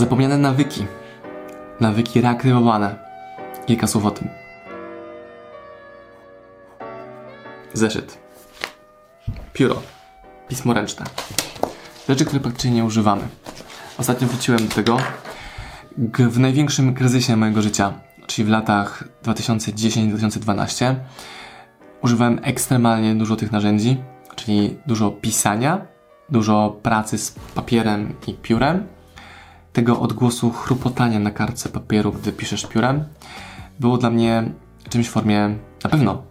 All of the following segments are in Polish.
Zapomniane nawyki. Nawyki reaktywowane. Kilka słów o tym. Zeszyt. Pióro. Pismo ręczne. Rzeczy, które praktycznie nie używamy. Ostatnio wróciłem do tego w największym kryzysie mojego życia, czyli w latach 2010-2012. Używałem ekstremalnie dużo tych narzędzi, czyli dużo pisania, dużo pracy z papierem i piórem, tego odgłosu chrupotania na kartce papieru, gdy piszesz piórem, było dla mnie czymś w formie na pewno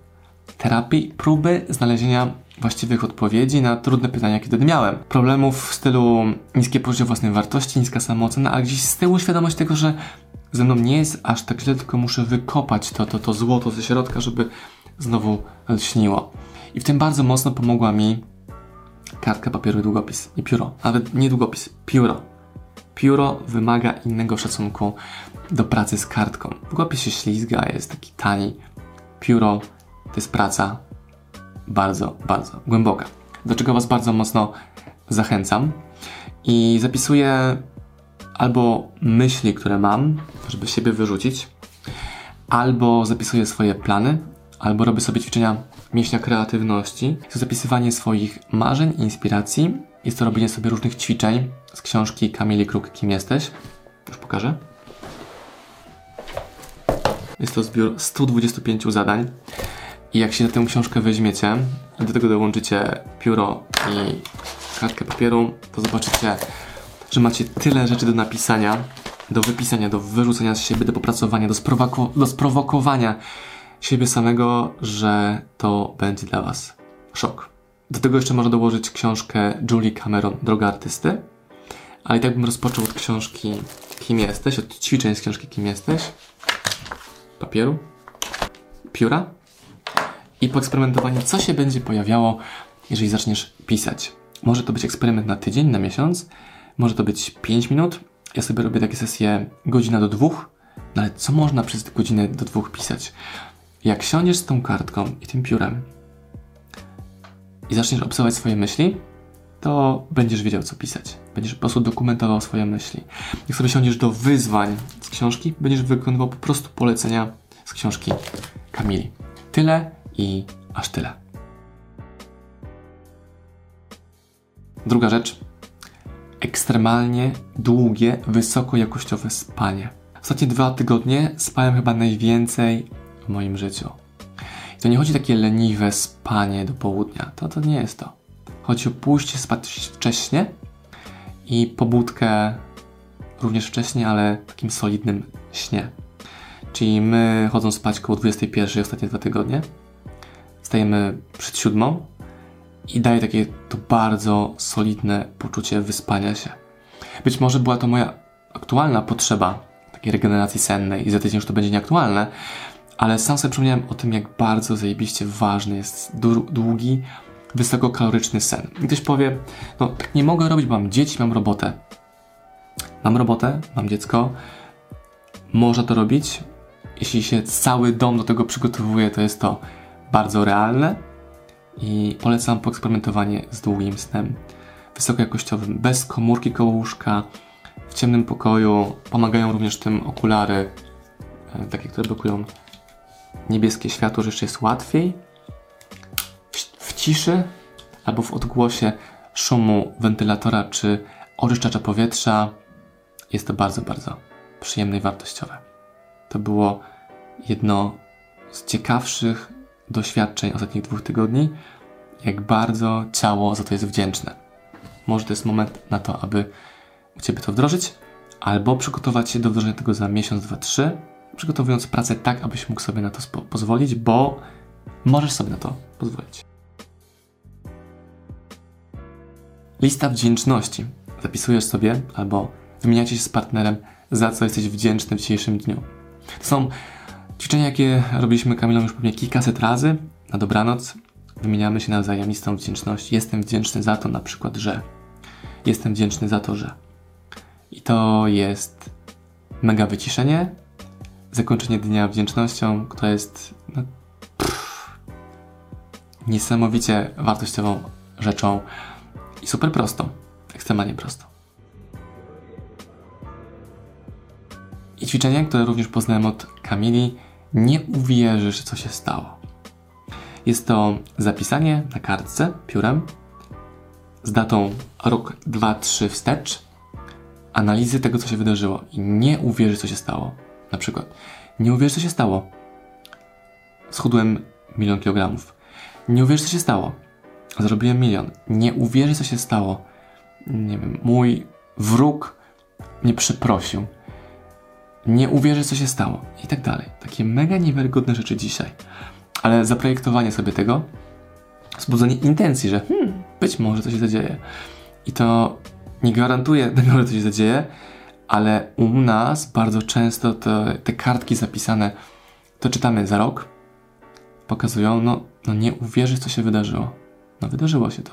terapii, próby znalezienia właściwych odpowiedzi na trudne pytania, jakie wtedy miałem. Problemów w stylu niskie poczucie własnej wartości, niska samoocena, a gdzieś z tyłu świadomość tego, że ze mną nie jest aż tak źle, tylko muszę wykopać to, to, to złoto ze środka, żeby znowu lśniło. I w tym bardzo mocno pomogła mi kartka papieru i długopis. Nie pióro, nawet nie długopis, pióro. Pióro wymaga innego szacunku do pracy z kartką. Długopis się ślizga, jest taki tani. Pióro to jest praca bardzo, bardzo głęboka. Do czego Was bardzo mocno zachęcam. I zapisuję albo myśli, które mam, żeby siebie wyrzucić, albo zapisuję swoje plany, albo robię sobie ćwiczenia mięśnia kreatywności. To zapisywanie swoich marzeń, inspiracji. Jest to robienie sobie różnych ćwiczeń z książki Kamili Kruk Kim jesteś? Już pokażę. Jest to zbiór 125 zadań. I jak się na tę książkę weźmiecie, do tego dołączycie pióro i kartkę papieru, to zobaczycie, że macie tyle rzeczy do napisania, do wypisania, do wyrzucenia z siebie, do popracowania, do, sprowoko- do sprowokowania siebie samego, że to będzie dla Was szok. Do tego jeszcze można dołożyć książkę Julie Cameron, Droga Artysty. Ale i tak bym rozpoczął od książki Kim jesteś, od ćwiczeń z książki Kim jesteś, papieru, pióra i poeksperymentowanie, co się będzie pojawiało, jeżeli zaczniesz pisać. Może to być eksperyment na tydzień, na miesiąc, może to być 5 minut. Ja sobie robię takie sesje godzina do dwóch, no ale co można przez godzinę do dwóch pisać? Jak siądziesz z tą kartką i tym piórem i zaczniesz obserwować swoje myśli, to będziesz wiedział, co pisać. Będziesz po prostu dokumentował swoje myśli. Jak sobie siądziesz do wyzwań z książki, będziesz wykonywał po prostu polecenia z książki Kamili. Tyle i aż tyle. Druga rzecz. Ekstremalnie długie, wysokojakościowe spanie. Ostatnie dwa tygodnie spałem chyba najwięcej w moim życiu. To nie chodzi o takie leniwe spanie do południa. To, to nie jest to. Chodzi o pójście spać wcześnie i pobudkę również wcześnie, ale w takim solidnym śnie. Czyli my chodząc spać koło 21 ostatnie dwa tygodnie, stajemy przed siódmą i daje takie to bardzo solidne poczucie wyspania się. Być może była to moja aktualna potrzeba takiej regeneracji sennej i za tydzień już to będzie nieaktualne, ale sam sobie przypomniałem o tym, jak bardzo zajebiście ważny jest dłu- długi, wysokokaloryczny sen. I ktoś powie, no tak nie mogę robić, bo mam dzieci, mam robotę. Mam robotę, mam dziecko, można to robić. Jeśli się cały dom do tego przygotowuje, to jest to bardzo realne i polecam poeksperymentowanie z długim snem wysokojakościowym, bez komórki koło łóżka, w ciemnym pokoju. Pomagają również tym okulary, e, takie, które blokują niebieskie światło, że jeszcze jest łatwiej. W, w ciszy albo w odgłosie szumu wentylatora czy oczyszczacza powietrza jest to bardzo, bardzo przyjemne i wartościowe. To było jedno z ciekawszych doświadczeń ostatnich dwóch tygodni, jak bardzo ciało za to jest wdzięczne. Może to jest moment na to, aby u Ciebie to wdrożyć, albo przygotować się do wdrożenia tego za miesiąc, dwa, trzy, przygotowując pracę tak, abyś mógł sobie na to pozwolić, bo możesz sobie na to pozwolić. Lista wdzięczności. Zapisujesz sobie albo wymieniacie się z partnerem, za co jesteś wdzięczny w dzisiejszym dniu. To są ćwiczenia, jakie robiliśmy Kamilą już pewnie kilkaset razy. Na dobranoc wymieniamy się nawzajem listą wdzięczności. Jestem wdzięczny za to na przykład, że. Jestem wdzięczny za to, że. I to jest mega wyciszenie, zakończenie dnia wdzięcznością, która jest no, pff, niesamowicie wartościową rzeczą i super prostą, ekstremalnie prostą. ćwiczenie, które również poznałem od Kamili, nie uwierzysz, co się stało. Jest to zapisanie na kartce piórem z datą rok 2-3 wstecz analizy tego, co się wydarzyło i nie uwierzysz, co się stało. Na przykład, nie uwierzysz, co się stało. Schudłem milion kilogramów. Nie uwierzysz, co się stało. Zrobiłem milion. Nie uwierzysz, co się stało. Nie wiem, mój wróg mnie przeprosił. Nie uwierzysz, co się stało. I tak dalej. Takie mega niewiarygodne rzeczy dzisiaj. Ale zaprojektowanie sobie tego, wzbudzenie intencji, że hmm, być może to się zadzieje. I to nie gwarantuje tego, że to się zadzieje, ale u nas bardzo często te, te kartki zapisane, to czytamy za rok, pokazują, no, no nie uwierzysz, co się wydarzyło. No wydarzyło się to.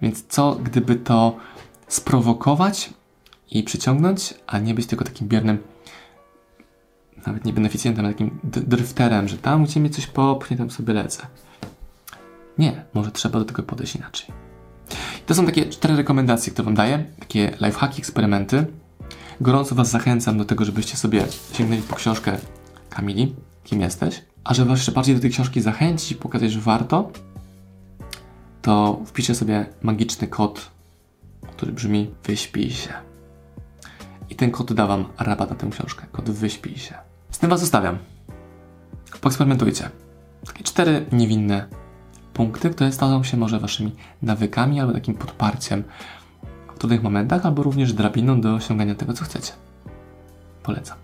Więc co, gdyby to sprowokować i przyciągnąć, a nie być tylko takim biernym, nawet nie beneficjentem, takim drifterem, że tam, gdzie mnie coś popchnie, tam sobie lecę. Nie, może trzeba do tego podejść inaczej. To są takie cztery rekomendacje, które Wam daję, takie lifehacki, eksperymenty. Gorąco Was zachęcam do tego, żebyście sobie sięgnęli po książkę Kamili, kim jesteś. A żeby Was jeszcze bardziej do tej książki zachęcić i pokazać, że warto, to wpiszę sobie magiczny kod, który brzmi wyśpij się. I ten kod da Wam rabat na tę książkę. Kod wyśpij się. Z tym Was zostawiam. Poeksperymentujcie. Takie cztery niewinne punkty, które staną się może waszymi nawykami albo takim podparciem w trudnych momentach, albo również drabiną do osiągania tego, co chcecie. Polecam.